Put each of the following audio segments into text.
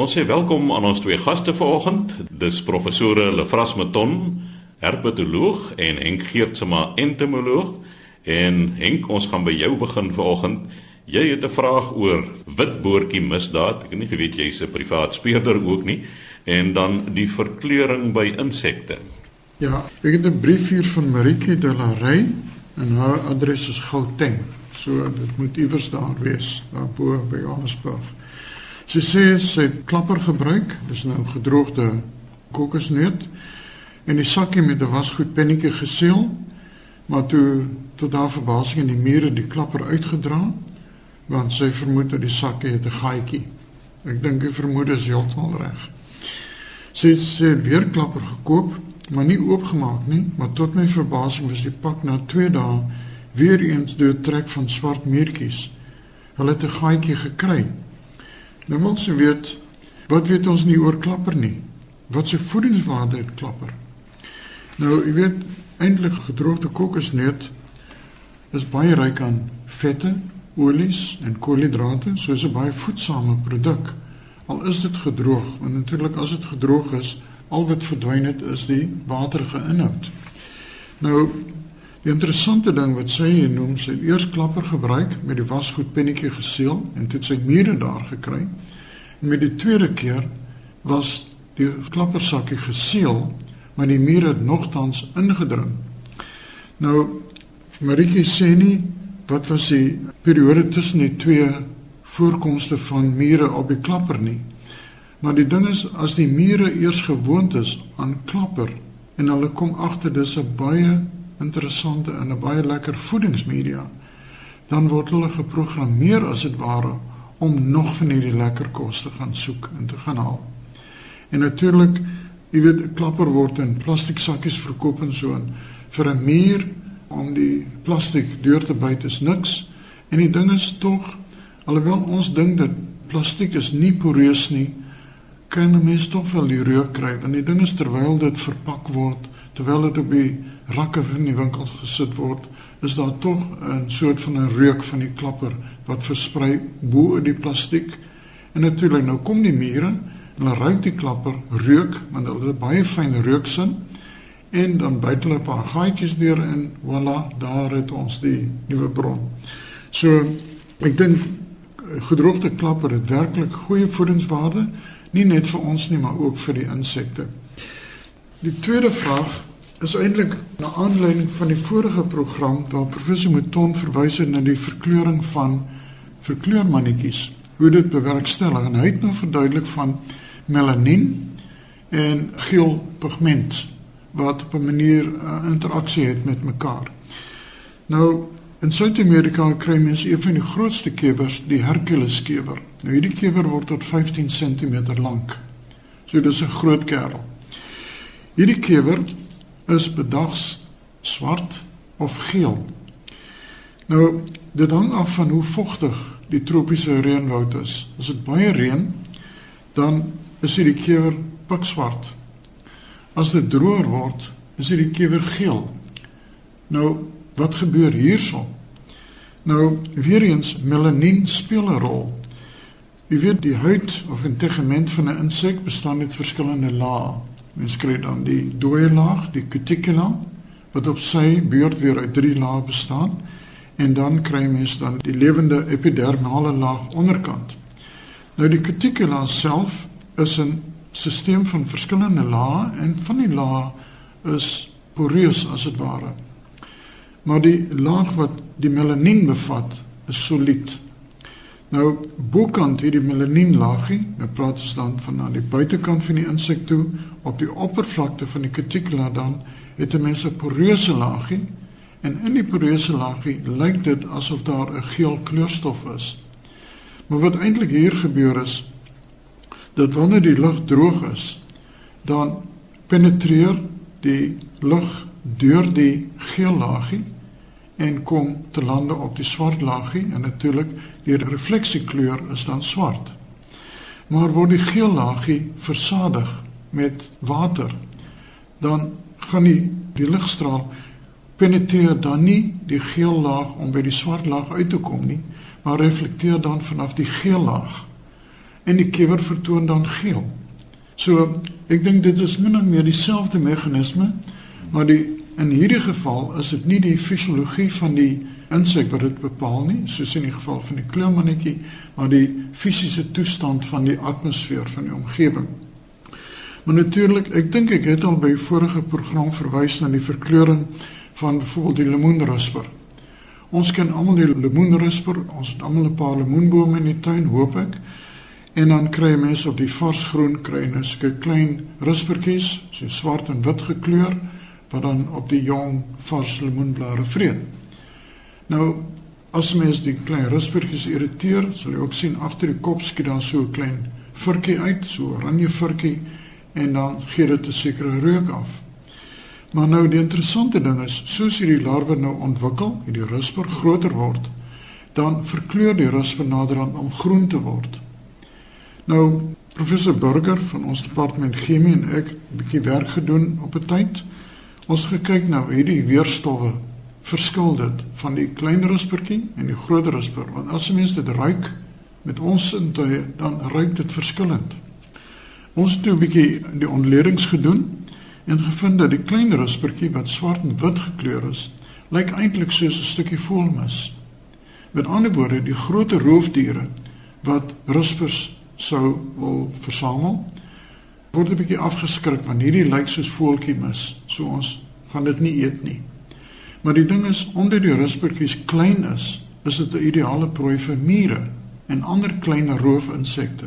Ons sê welkom aan ons twee gaste vanoggend. Dis professore Lefras Meton, herpetoloog en Henk Geertsma, entomoloog. En Henk, ons gaan by jou begin vanoggend. Jy het 'n vraag oor witboortjie misdaad. Ek het nie geweet jy's 'n privaat speurder ook nie. En dan die verkleuring by insekte. Ja, ek het 'n brief hier van Maritjie de la Rey en haar adres is Gauteng. So dit moet iewers daar wees, daar bo by Johannesburg. Sy sê sy het klapper gebruik, dis nou gedroogde kokosnoot en die sakkie met 'n wasgoed pennetjie geseël, maar toe tot haar verbasing in die mure die klapper uitgedra, want sy vermoed dat die sakkie het 'n gaatjie. Ek dink die vermoede is heeltemal reg. Sy het weer klapper gekoop, maar nie oopgemaak nie, maar tot my verbasing was die pak na 2 dae weer eens deur trek van swart muurtjies. Hulle het 'n gaatjie gekry Nou jy weet wat weet ons nie oor klapper nie. Wat se voedingswaarde het klapper? Nou, jy weet eintlik gedroogde kokosneut is baie ryk aan vette, olies en koolhidrate, so is 'n baie voedsame produk. Al is dit gedroog, want natuurlik as dit gedroog is, al wat verdwyn het is die waterige inhoud. Nou, die interessante ding wat sy hier noem, sy het eers klapper gebruik met die wasgoed pennetjie geseël en toe sy mure daar gekry. Met die tweede keer was die klappersakkie geseël, maar die mure het nogtans ingedring. Nou Maritjie sê nie wat was die periode tussen die twee voorkomste van mure op die klapper nie. Maar die ding is as die mure eers gewoond is aan klapper en hulle kom agter dis 'n baie interessante en 'n baie lekker voedingsmedia, dan word hulle geprogrammeer as dit ware om nog van hierdie lekker kos te gaan soek en te gaan haal. En natuurlik, jy weet, klapper word in plastiek sakkies verkoop en so en vir 'n muur om die plastiek deur te byt is niks. En die ding is tog alhoewel ons dink dat plastiek is nie poreus nie, kan 'n mens tog wel die reuk kry want die ding is terwyl dit verpak word, terwyl dit op die rakke van die winkels gesit word, is daar tog 'n soort van 'n reuk van die klapper wat versprei bo oor die plastiek. En natuurlik nou kom die mure hulle ruik die klapper, reuk, want hulle het baie fyn reuksin en dan byt hulle 'n paar gaatjies deur en voilà, daar het ons die nuwe bron. So ek dink gedroogde klapper het werklik goeie voedingswaarde, nie net vir ons nie, maar ook vir die insekte. Die tweede vraag is eintlik na aanleiding van die vorige program waar professor Mouton verwys het na die verkleuring van verkleurmannetjies hoe dit bewerkstellig en hy het nou verduidelik van melanien en geel pigment wat op 'n manier uh, interaksie het met mekaar. Nou in Suid-Amerika kry mense een van die grootste kewers, die Hercules kewer. Nou hierdie kewer word tot 15 cm lank. So dis 'n groot kerel. Hierdie kewer is bedags swart of geel. Nou, dit hang af van hoe vochtig die tropiese reënwoud is. As dit baie reën, dan is die kewer pikswart. As dit droër word, is die kewer geel. Nou, wat gebeur hierso? Nou, weer eens melanien speel 'n rol. Jy weet die huid of integement van 'n insek bestaan uit verskillende lae. Mens kry dan die dooie laag, die cuticula wat op sy beurt weer uit drie lae bestaan en dan kry mens dan die lewende epidermale laag onderkant. Nou die cuticula self is 'n stelsel van verskillende lae en van die lae is poreus as dit ware. Maar die laag wat die melanien bevat, is solied. Nou bokant hierdie melanien laagie, nou praat ons dan van aan die buitekant van die insek toe, op die oppervlakte van die cuticula dan het 'n mens 'n poreuse laagie en in die poreuse laagie lyk dit asof daar 'n geel kleurstof is. Maar wat eintlik hier gebeur is dat wanneer die lug droog is, dan penetreer die lug deur die geel laagie en kom te lande op die swart laagie en natuurlik die refleksiekleur is dan swart. Maar word die geel laagie versadig met water, dan gaan die die ligstraal penetreer dan nie die geel laag om by die swart laag uit te kom nie, maar reflekteer dan vanaf die geel laag. en die kewer vertoon dan geel. So ek dink dit is min of meer dieselfde meganisme, maar die in hierdie geval is dit nie die fisiologie van die insek wat dit bepaal nie, soos in die geval van die kleurmannetjie, maar die fisiese toestand van die atmosfeer van die omgewing. Maar natuurlik, ek dink ek het al by vorige program verwys na die verkleuring van byvoorbeeld die lemoenrusper. Ons ken almal die lemoenrusper, ons het almal 'n paar lemoenbome in die tuin, hoop ek. En dan kry mense op die varsgroen kry nou sulke klein ruspertjies, so swart en wit gekleur wat dan op die jong vars lemoenblare vreet. Nou as mens die klein ruspertjies irriteer, sal jy ook sien agter die kop skiet dan so 'n klein vurkie uit, so oranje vurkie en dan gee dit 'n sekere reuk af. Maar nou die interessante ding is, soos hierdie larwe nou ontwikkel, hierdie rusper groter word, dan verkleur die rusper naderhand om groen te word. Nou professor Burger van ons departement chemie en ek 'n bietjie werk gedoen op 'n tyd. Ons gekyk nou hierdie weerstowwe verskil dit van die klein ruspertjie en die groot rusper want as 'n mens dit ruik met ons sintuie dan ruik dit verskillend. Ons het 'n bietjie die ontledings gedoen en gevind dat die klein ruspertjie wat swart en wit gekleur is, lyk eintlik soos 'n stukkie voelmis. Met ander woorde, die groot roofdiere wat ruspers sou wil versamel, word 'n bietjie afgeskrik want hierdie lyk soos voeltjie mis, so ons gaan dit nie eet nie. Maar die ding is onder die ruspertjies klein is, is dit 'n ideale prooi vir mure en ander klein roofinsekte.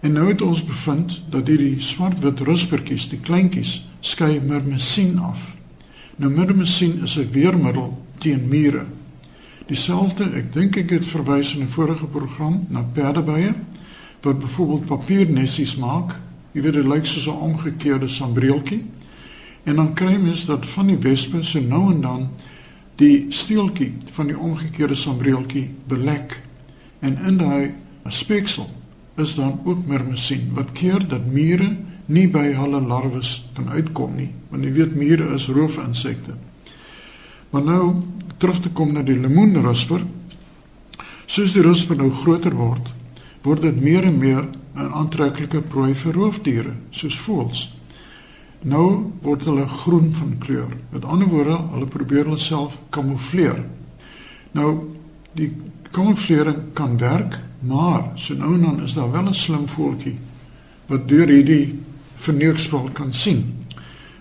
En nou het ons bevind dat hierdie swart-wit ruspertjies, die kleintjies, skei myrmesien af. Nou myrmesien is 'n weermiddel teen mure. Dieselfde, ek dink ek het verwys in 'n vorige program na perdebye wat byvoorbeeld papiernessies maak. Jy weet dit lyk soos 'n omgekeerde sambreeltjie. En dan kry mens dat van die wespe so nou en dan die steeltjie van die omgekeerde sambreeltjie belek. En in daai speeksel is dan ook mermesien wat keer dat mure nie by hulle larwes kan uitkom nie want jy weet mure is roofinsekte. Maar nou terug te kom na die lemoenrusper. Soos die rusper nou groter word, word dit meer en meer 'n aantreklike prooi vir roofdiere soos voëls. Nou word hulle groen van kleur. Met ander woorde, hulle probeer hulle self kamoufleer. Nou die kamouflering kan werk Maar so nou en dan is daar wel 'n slim voeltjie wat deur hierdie verneukspel kan sien.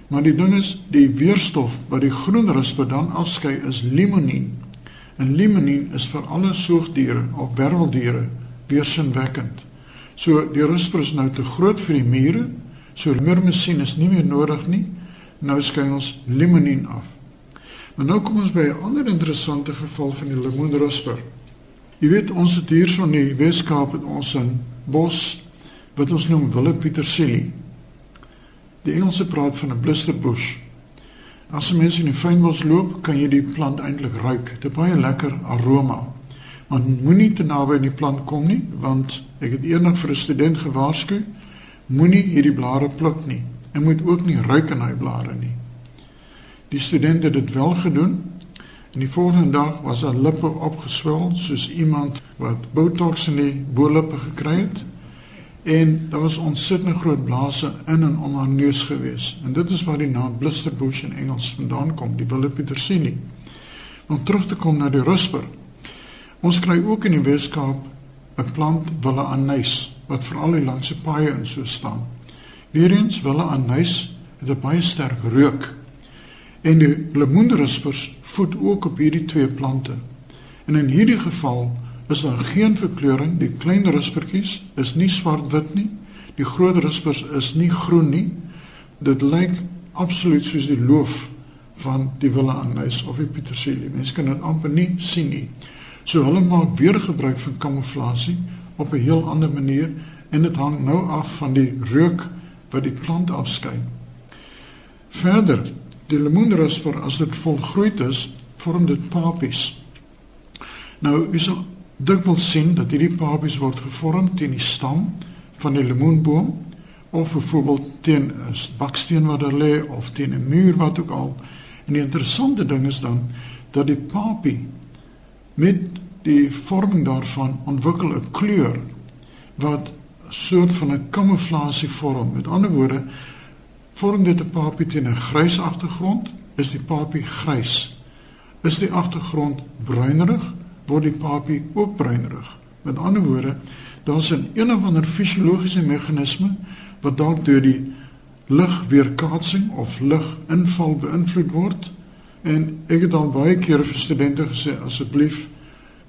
Maar die ding is, die weerstof wat die groen rispe dan afskei is limonien. En limonien is vir alle soogdiere of werweldiere weersinwekkend. So die rispe is nou te groot vir die mure, so myrmesien is nie meer nodig nie. Nou skei ons limonien af. Maar nou kom ons by 'n ander interessante geval van die lemoenrisper. Jy weet ons het hierso in die Weskaap het ons 'n bos wat ons noem Wille Petersilie. Die Engelse praat van 'n blisterbush. As jy mens in die fynbos loop, kan jy die plant eintlik ruik. Dit baie lekker aroma. Maar moenie te naby aan die plant kom nie, want ek het eendag vir 'n student gewaarsku, moenie hierdie blare pluk nie. En moet ook nie ruik aan hy blare nie. Die student het dit wel gedoen En die volgende dag was haar lippe opgeswel soos iemand wat botox in die bo-lippe gekry het. En daar was ontsettend groot blaase in en om haar neus gewees. En dit is waar die naam blisterbush in Engels vandaan kom, die wille petersilie. Om terug te kom na die rusper. Ons kry ook in die Weskaap 'n plant wille anys wat veral die paaie in so staan. Weerens wille anys het 'n baie sterk reuk. En die lemoenruspers voed ook op hierdie twee plante. En in hierdie geval is daar geen verkleuring. Die klein ruspertjies is nie swart-wit nie. Die groot ruspers is nie groen nie. Dit lyk absoluut soos die loof van die wille anys of die petersilie. Mense kan dit amper nie sien nie. So hulle maak weer gebruik van kamouflasie op 'n heel ander manier en dit hang nou af van die reuk wat die plant afskei. Verder die lemoenrusper as dit volgroeid is, vorm dit papies. Nou, jy sal dikwels sien dat hierdie papies word gevorm teen die stam van die lemoenboom of byvoorbeeld teen 'n baksteen wat daar lê of teen 'n muur wat ook al. En die interessante ding is dan dat die papie met die vorming daarvan ontwikkel 'n kleur wat soort van 'n kamouflasie vorm. Met ander woorde, vorm dit 'n papie teen 'n grys agtergrond, is die papie grys. Is die agtergrond bruinerig, word die papie ook bruinerig. Met ander woorde, daar's 'n een of ander fisiologiese meganisme wat dalk deur die ligweerkaatsing of liginval beïnvloed word. En ek het dan baie keer vir studente gesê asseblief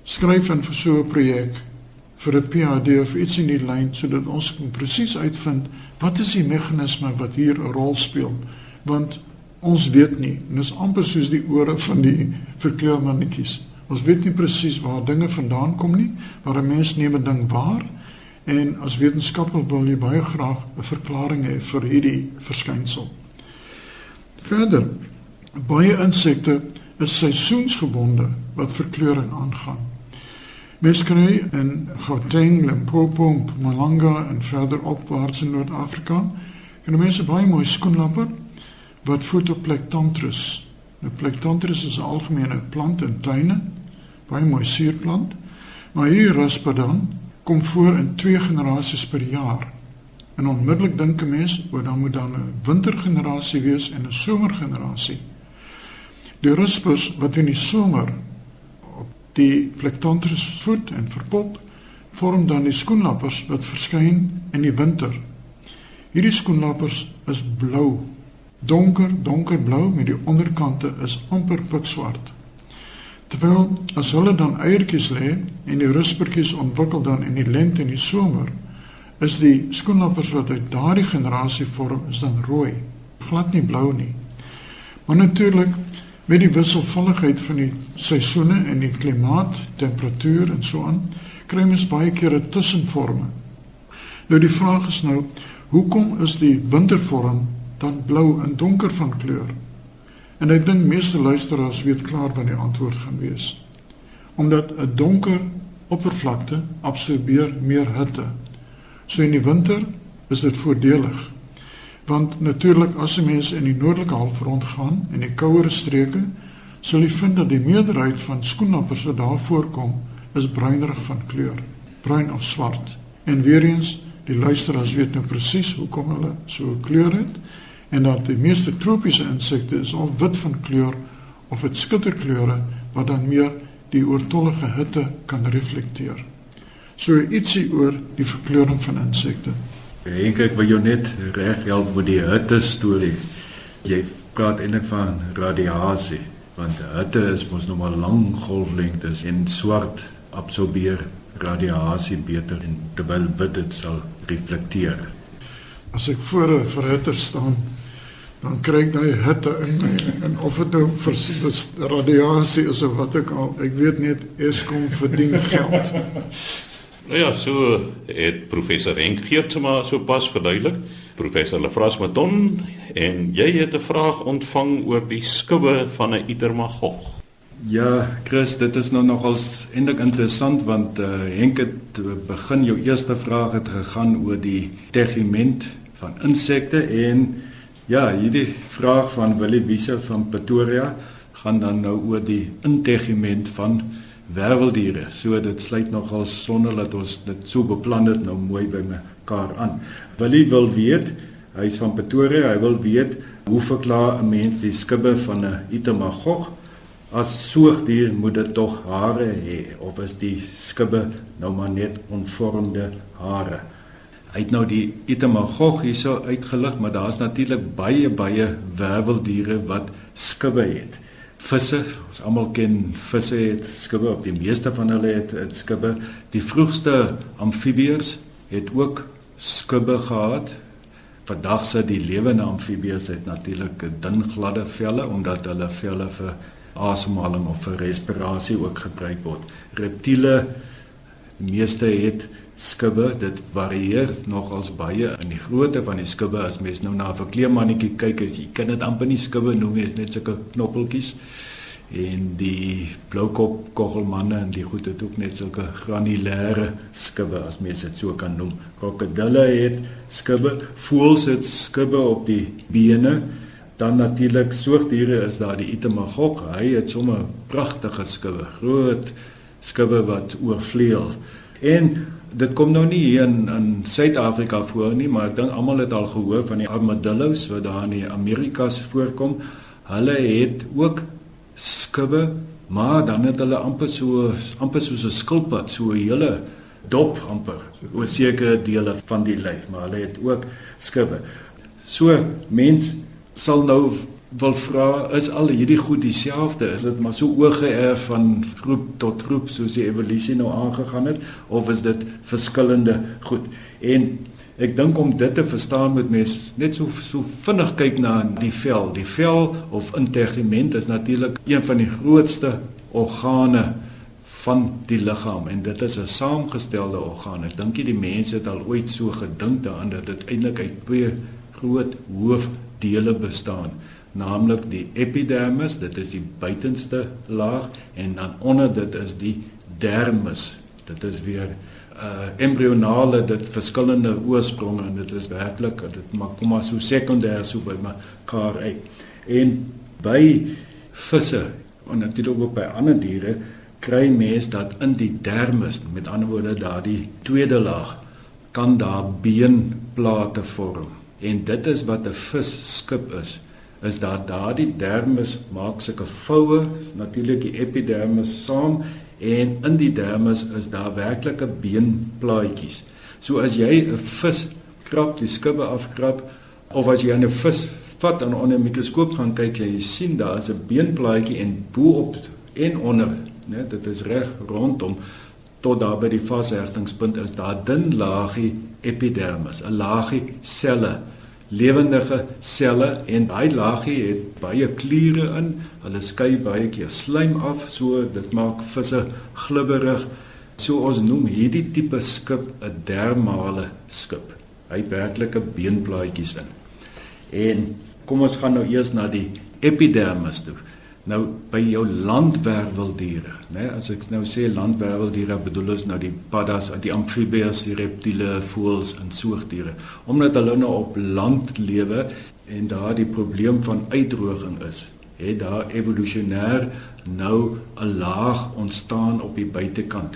skryf in vir so 'n projek vir 'n PhD of iets in die lyn sodat ons kan presies uitvind wat is die meganisme wat hier 'n rol speel. Want ons weet nie en is amper soos die ore van die verkleurmannetjies. Ons weet nie presies waar dinge vandaan kom nie maar 'n mens neem 'n ding waar en as wetenskapper wil jy baie graag 'n verklaring hê vir hierdie verskynsel. Verder baie insekte is seisoensgebonde wat verkleuring aangaan Mens kry in Gauteng, Limpopo, Mpumalanga en verder opwaarts in Noord-Afrika, kan mense baie mooi skoenlapper wat voed op Plectanthus. Nou Plectanthus is 'n algemene plant in tuine, baie mooi suurplant, maar hier Raspadam kom voor in twee generasies per jaar. En onmiddellik dink 'n mens, o, dan moet dan 'n wintergenerasie wees en 'n somergenerasie. Die ruspers wat in die somer die plektantrus voet en verpop vorm dan die skoenlappers wat verskyn in die winter. Hierdie skoenlappers is blou, donker donkerblou met die onderkante is amper pikswart. Terwyl as hulle dan eiertjies lê en die ruspertjies ontwikkel dan in die lente en die somer, is die skoenlappers wat uit daardie generasie vorm is dan rooi, glad nie blou nie. Maar natuurlik met die wisselvalligheid van die seisoene en die klimaat, temperatuur en so aan, kry mens baie keer 'n tussenvorme. Nou die vraag is nou, hoekom is die wintervorm dan blou en donker van kleur? En ek dink meeste luisteraars weet klaar wat die antwoord gaan wees. Omdat 'n donker oppervlakte absorbeer meer hitte. So in die winter is dit voordelig want natuurlik as 'n mens in die noordelike halfrond gaan en die kouere streke sal jy vind dat die meerderheid van skoenlappers wat daar voorkom is bruinerig van kleur bruin of swart. En weer eens die luisteraars weet nou presies hoekom hulle so 'n kleur het en dat die meeste tropiese insekte is al wit van kleur of dit skitterkleure wat dan meer die oortollige hitte kan reflekteer so ietsie oor die verkleuring van insekte Henk, ek wil jou net reg help met die hitte storie. Jy praat eintlik van radiasie, want hitte is mos nog maar lang golflengtes en swart absorbeer radiasie beter en terwyl wit dit sal reflekteer. As ek voor 'n verhitter staan, dan kry ek daai hitte in my en of dit nou vir radiasie is of wat ook al, ek weet net Eskom verdien geld. Nou ja, so het professor Henk Geertsma so pas verduidelik. Professor Lefras Maton en jy het 'n vraag ontvang oor die skubbe van 'n Itermagog. Ja, Chris, dit is nou nogals eintlik interessant want uh, Henk het begin jou eerste vraag het gegaan oor die tegiment van insekte en ja, hierdie vraag van Willie Wiese van Pretoria gaan dan nou oor die integiment van werveldiere. So dit sluit nogal sonder dat ons dit so beplan het nou mooi by mekaar aan. Willie wil weet, hy's van Pretoria, hy wil weet hoe verklaar 'n mens die skubbe van 'n itemagog? As soogdier moet dit tog hare hê of is die skubbe nou maar net onvormde hare? Hy het nou die itemagog hierso uitgelig, maar daar's natuurlik baie baie werveldiere wat skubbe het visse. Ons almal ken visse het skubbe of die meeste van hulle het, het skubbe. Die vroegste amfibieërs het ook skubbe gehad. Vandag se die lewende amfibieërs het natuurlik dun gladde velle omdat hulle velle vir asemhaling of vir respirasie ook gebruik word. Reptiele meeste het skubbe dit varieer nogals baie. In die grootte van die skubbe as mens nou na 'n verkleemannetjie kyk as jy kan dit amper nie skubbe noem nie is net sulke knoppeltjies. En die bloukop kogelmanne en die goed het ook net sulke granulêre skubbe as mens dit so kan noem. Krokodille het skubbe voëls het skubbe op die bene. Dan natuurlik soogdiere is daar die itemagog. Hy het sommer pragtige skubbe groot skubbe wat oorvleuel. En dit kom nou nie hier in in Suid-Afrika voor nie, maar ek dink almal het al gehoor van die armadillos wat daar in die Amerikas voorkom. Hulle het ook skubbe, maar dan het hulle amper so amper soos 'n skilpad, so 'n hele dop amper oor sekere dele van die lyf, maar hulle het ook skubbe. So mens sal nou wil vra is al hierdie goed dieselfde? Is dit maar so oorgeerf van groep tot groep soos die evolusie nou aangegaan het of is dit verskillende goed? En ek dink om dit te verstaan moet mens net so so vinnig kyk na die vel. Die vel of integement is natuurlik een van die grootste organe van die liggaam en dit is 'n saamgestelde orgaan. Ek dink die mense het al ooit so gedink daaraan dat dit eintlik uit twee groot hoofdele bestaan naamlik die epidermis, dit is die buitenste laag en dan onder dit is die dermis. Dit is weer uh embrionale dit verskillende oorspronge en dit is werklik dit maak kom maar so sekondêr so by mekaar uit. En by visse en natuurlik ook by ander diere kry mens dat in die dermis, met ander woorde daardie tweede laag kan daar beenplate vorm. En dit is wat 'n vis skip is is dat daardie dermis maak sulke voue, natuurlik die epidermis saam en in die dermis is daar werklike beenplaatjies. So as jy 'n vis krap, die skubbe afkrap of as jy 'n vis vat en onder 'n mikroskoop gaan kyk, jy sien daar is 'n beenplaatjie en bo-op en onder, né, dit is reg rondom tot daar by die vashegtingspunt is daar dun laagie epidermis, 'n laagie selle lewendige selle en daai laagie het baie kliere in. Hulle skei baie keer slaim af, so dit maak visse glibberig. So ons noem hierdie tipe skip 'n dermale skip. Hy het werklike beenplaatjies in. En kom ons gaan nou eers na die epidermis toe. Nou by jou landwerweldiere, né? As ek nou sê landwerweldiere, bedoel ons nou die paddas, die amfibieë, die reptiele, voëls en soogdiere. Omdat hulle nou op land lewe en daar die probleem van uitdroging is, het daar evolusionêr nou 'n laag ontstaan op die buitekant.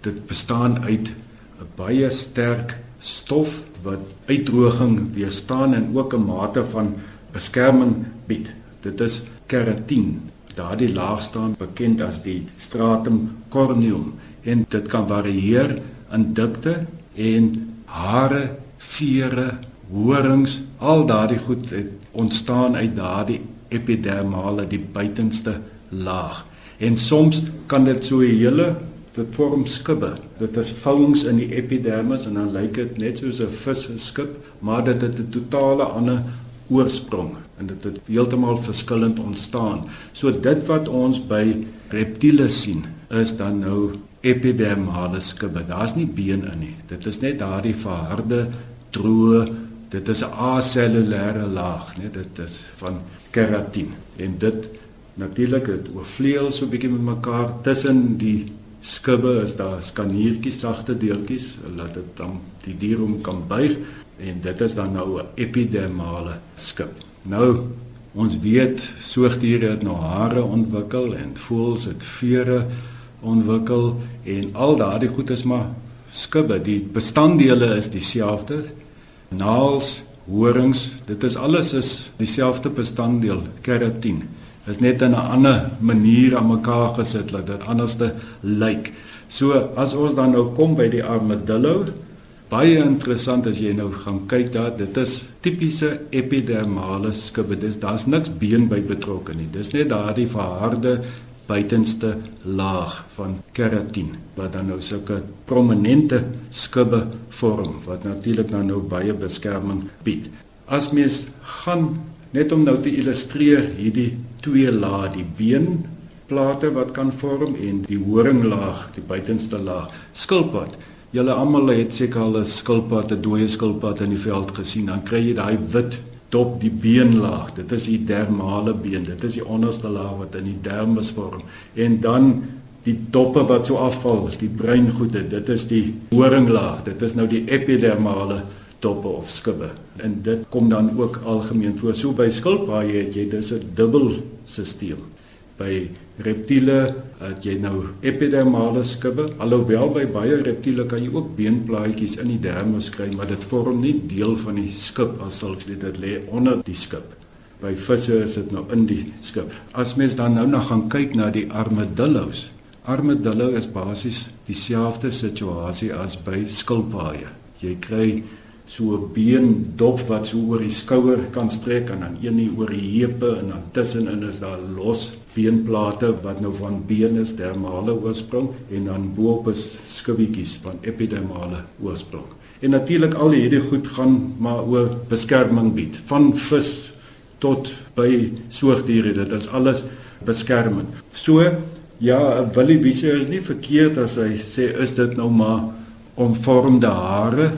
Dit bestaan uit 'n baie sterk stof wat uitdroging weerstaan en ook 'n mate van beskerming bied. Dit is keratin. Daardie laag staan bekend as die stratum corneum en dit kan varieer in dikte en hare, vere, horings, al daardie goed het ontstaan uit daardie epidermale, die buitenste laag. En soms kan dit so 'n hele dit vorm skubbe. Dit is vouings in die epidermis en dan lyk dit net soos 'n vis skip, maar dit het 'n totale ander oorsprong en dit het heeltemal verskillend ontstaan. So dit wat ons by reptiele sien is dan nou epidermale skubbe. Daar's nie been in nie. Dit is net daardie verharde droë dit is 'n acellulêre laag, net dit is van keratin. En dit natuurlik het oorvleuel so bietjie met mekaar tussen die skubbe is daar skaniertjies sagte deeltjies laat dit dan die dier om kan buig en dit is dan nou 'n epidermale skip. Nou ons weet soogdiere het nou hare ontwikkel en voëls het vere ontwikkel en al daardie goed is maar skubbe. Die bestanddele is dieselfde. Naels, horings, dit is alles is dieselfde bestanddeel, keratin. Is net in 'n ander manier aan mekaar gesit dat dit anderste lyk. So as ons dan nou kom by die armadillo, baie interessant as jy nou gaan kyk daar dit is tipiese epidermale skubbe dis daar's niks been by betrokke nie. Dis net daardie verharde buitenste laag van keratin wat dan nou sulke prominente skubbe vorm wat natuurlik dan nou baie beskerming bied. As mens gaan net om nou te illustreer hierdie twee lae die been plate wat kan vorm en die horinglaag die buitenste laag skilpad Julle almal het seker al 'n skilpad, 'n dooie skilpad in die veld gesien. Dan kry jy daai wit dop die beenlaag. Dit is die dermale been. Dit is die onderste laag wat in die dermis vorm. En dan die doppe wat so afval, die bruin goede, dit is die horinglaag. Dit is nou die epidermale doppe of skubbe. En dit kom dan ook algemeen voor. So by skilpaaie het jy dis 'n dubbel stelsel. By reptiele het jy nou epidermale skubbe. Alhoewel by baie reptiele kan jy ook beenplaatjies in die dermis kry, maar dit vorm nie deel van die skub as sulks dit dit lê onder die skub. By visse is dit nou in die skub. As mens dan nou nog gaan kyk na die armadillos. Armadillo is basies dieselfde situasie as by skilpaaie. Jy kry so 'n been dop wat so oor die skouer kan strek en dan een hier oor die heupe en dan tussenin is daar los beenplate wat nou van been is dermale oorsprong en dan bo-op is skubbietjies van epidermale oorsprong. En natuurlik al hierdie goed gaan maar oor beskerming bied van vis tot by soogdiere. Dit is alles beskerming. So ja, Willie Wiese is nie verkeerd as hy sê is dit nou maar omvormde hare.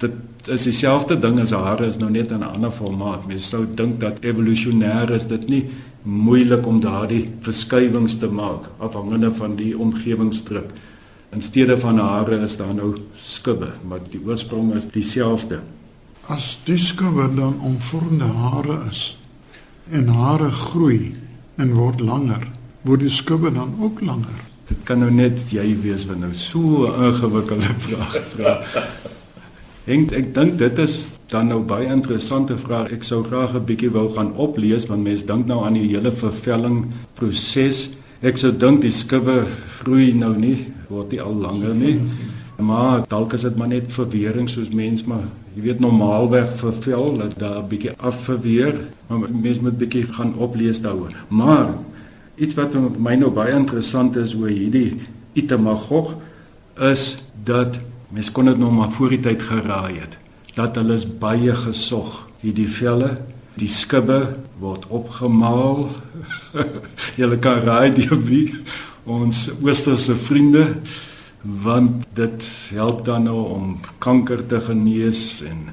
Dit is dieselfde ding as hare is nou net in 'n ander formaat. Mens sou dink dat evolusionêr is dit nie moeilik om daardie verskywings te maak afhangende van die omgewingsdruk. In steede van hare is daar nou skubbe, maar die oorsprong is dieselfde. As die skubbe dan omvormde hare is en hare groei en word langer, word die skubbe dan ook langer. Dit kan nou net jy wees wat nou so 'n ingewikkelde vraag vra. Ek ek dink dit is dan nou baie interessante vraag. Ek sou graag 'n bietjie wou gaan oplees want mense dink nou aan die hele vervelling proses. Ek sou dink die skubbe groei nou nie, word nie al langer nie. Maar dalk is dit maar net verwering soos mens maar jy weet normaalweg vervel dat daar 'n bietjie afverweer, maar mens moet bietjie gaan oplees daaroor. Maar iets wat vir my nou baie interessant is oor hierdie Itemagog is dat Mens kon dit nog maar voor die tyd geraai het dat hulle is baie gesog. Hierdie velle die skubbe word opgemaal. Julle kan raai die wie? Ons oosterse vriende want dit help dan nou om kanker te genees en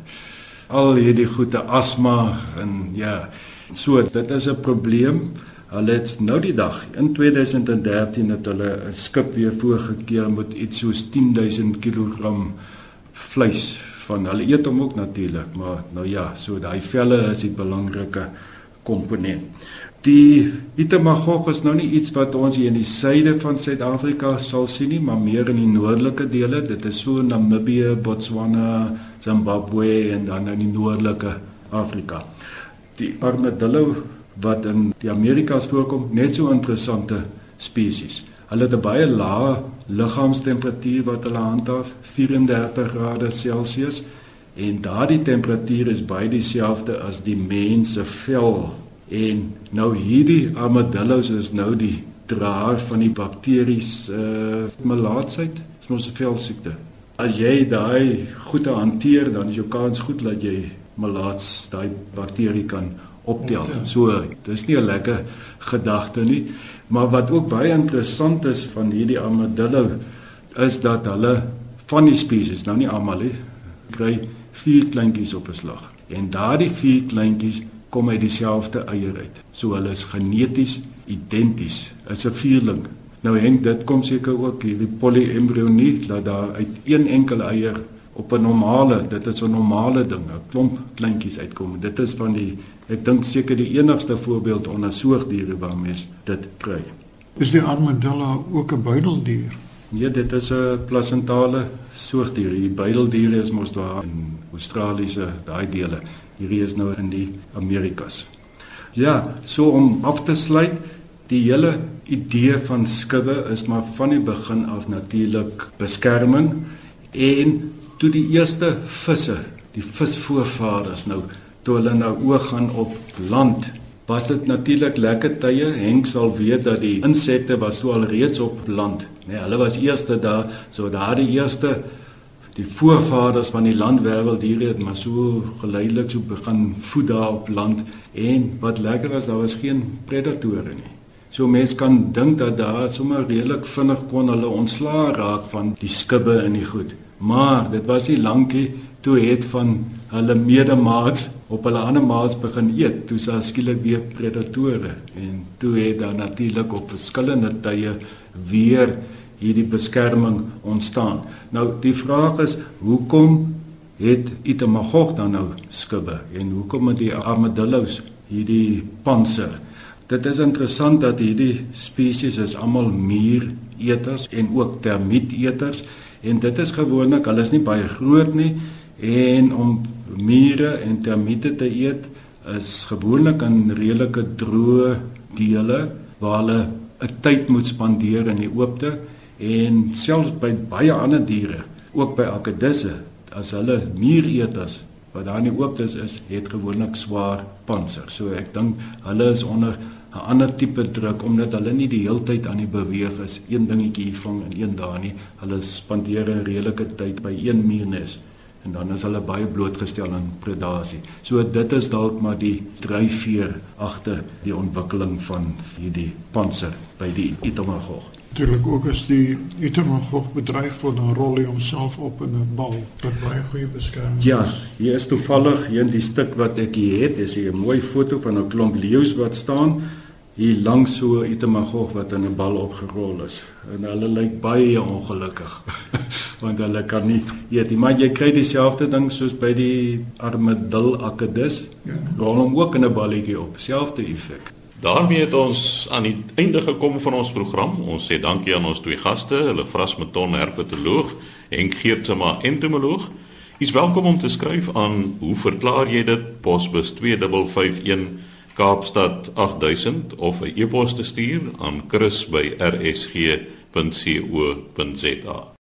al hierdie goeie asma en ja so dit is 'n probleem Hulle het nou die dag in 2013 het hulle 'n skip weer voorgekeer met iets soos 10000 kg vleis van hulle eet hom ook natuurlik, maar nou ja, so daai velle is die belangrike komponent. Die Itemagog is nou nie iets wat ons hier in die suide van Suid-Afrika sal sien nie, maar meer in die noordelike dele. Dit is so Namibië, Botswana, Zimbabwe en dan in die noordelike Afrika. Die armadillo wat in die Amerikas voorkom, net so interessante spesies. Hulle het 'n baie lae liggaamstemperatuur wat hulle handhaaf, 34 grade Celsius, en daardie temperatuur is baie dieselfde as die mens se vel. En nou hierdie armadillos is nou die draer van die bakteries uh melaatsheid, is mos 'n velsiekte. As jy daai goed hanteer, dan is jou kans goed dat jy melaats daai bakterie kan optel. So, dis nie 'n lekker gedagte nie, maar wat ook baie interessant is van hierdie armadillo is dat hulle van die spesies, nou nie almal nie, kry vier kleintjies op 'n slag. En daardie vier kleintjies kom uit dieselfde eier uit. So hulle is geneties identies. Dit's 'n vierling. Nou hang dit kom seker ook hierdie polyembryonie dat daar uit een enkele eier op 'n normale, dit is 'n normale ding, 'n klomp kleintjies uitkom. Dit is van die Ek dink seker die enigste voorbeeld onder soogdiere waar mens dit kry. Is die armadillo ook 'n buideldier? Nee, dit is 'n plasentale soogdier. Die buideldiere is mos daar in Australiese daai dele. Hierdie is nou in die Amerikas. Ja, so om af te sluit, die hele idee van skubbe is maar van die begin af natuurlik beskerming en toe die eerste visse, die visvoorvaders nou toe hulle nou oog gaan op land was dit natuurlik lekker tye. Henk sal weet dat die insekte was so al reeds op land. Nee hulle was eerste daar so daardie eerste die voorvaders van die landwerweldiere het maar so geleidelik so begin voed daar op land. En wat lekker was daar was geen predatore nie. So mense kan dink dat daar sommer redelik vinnig kon hulle ontslaa raak van die skubbe en die goed. Maar dit was nie lankie toe het van hulle medemaats op hulle ander maats begin eet, toe sa skielik weer predatore en toe het dan natuurlik op verskillende tye weer hierdie beskerming ontstaan. Nou die vraag is, hoekom het Itemagog dan nou skubbe en hoekom het die armadillos hierdie panser? Dit is interessant dat hierdie spesies is almal muureters en ook termieteters en dit is gewoonlik hulle is nie baie groot nie en om mure en termiete te eet is gewoonlik in redelike droë dele waar hulle 'n tyd moet spandeer in die oopte en selfs by baie ander diere, ook by akedisse, as hulle muureters wat daar in die oopte is, is het gewoonlik swaar panser. So ek dink hulle is onder 'n ander tipe druk omdat hulle nie die heeltyd aan die beweeg is, een dingetjie hier vang en een daar nie. Hulle spandeer 'n redelike tyd by een muurnes en dan is hulle baie blootgestel aan predasie. So dit is dalk maar die dryfveer agter die ontwikkeling van hierdie panser by die itomagog. Natuurlik ook as die itomagog bedreig word dan rol hy homself op in 'n bal wat baie goeie beskerming Ja, is. hier is toevallig hier in die stuk wat ek hier het, is hier 'n mooi foto van 'n klomp leeu's wat staan hier langs so 'n itomagog wat in 'n bal opgerol is. En hulle lyk baie ongelukkig want hulle kan nie eet nie. Maar jy kry dieselfde ding soos by die armadil akedus. Ja. Rol hom ook in 'n balletjie op, selfde effek. daarmee het ons aan die einde gekom van ons program. Ons sê dankie aan ons twee gaste, hulle Frasmeton herpetoloog en Geertsma entomoloog. Jy's welkom om te skryf aan hoe verklaar jy dit posbus 2551 Kaapstad 8000 of 'n e-pos te stuur aan chris@rsg.co.za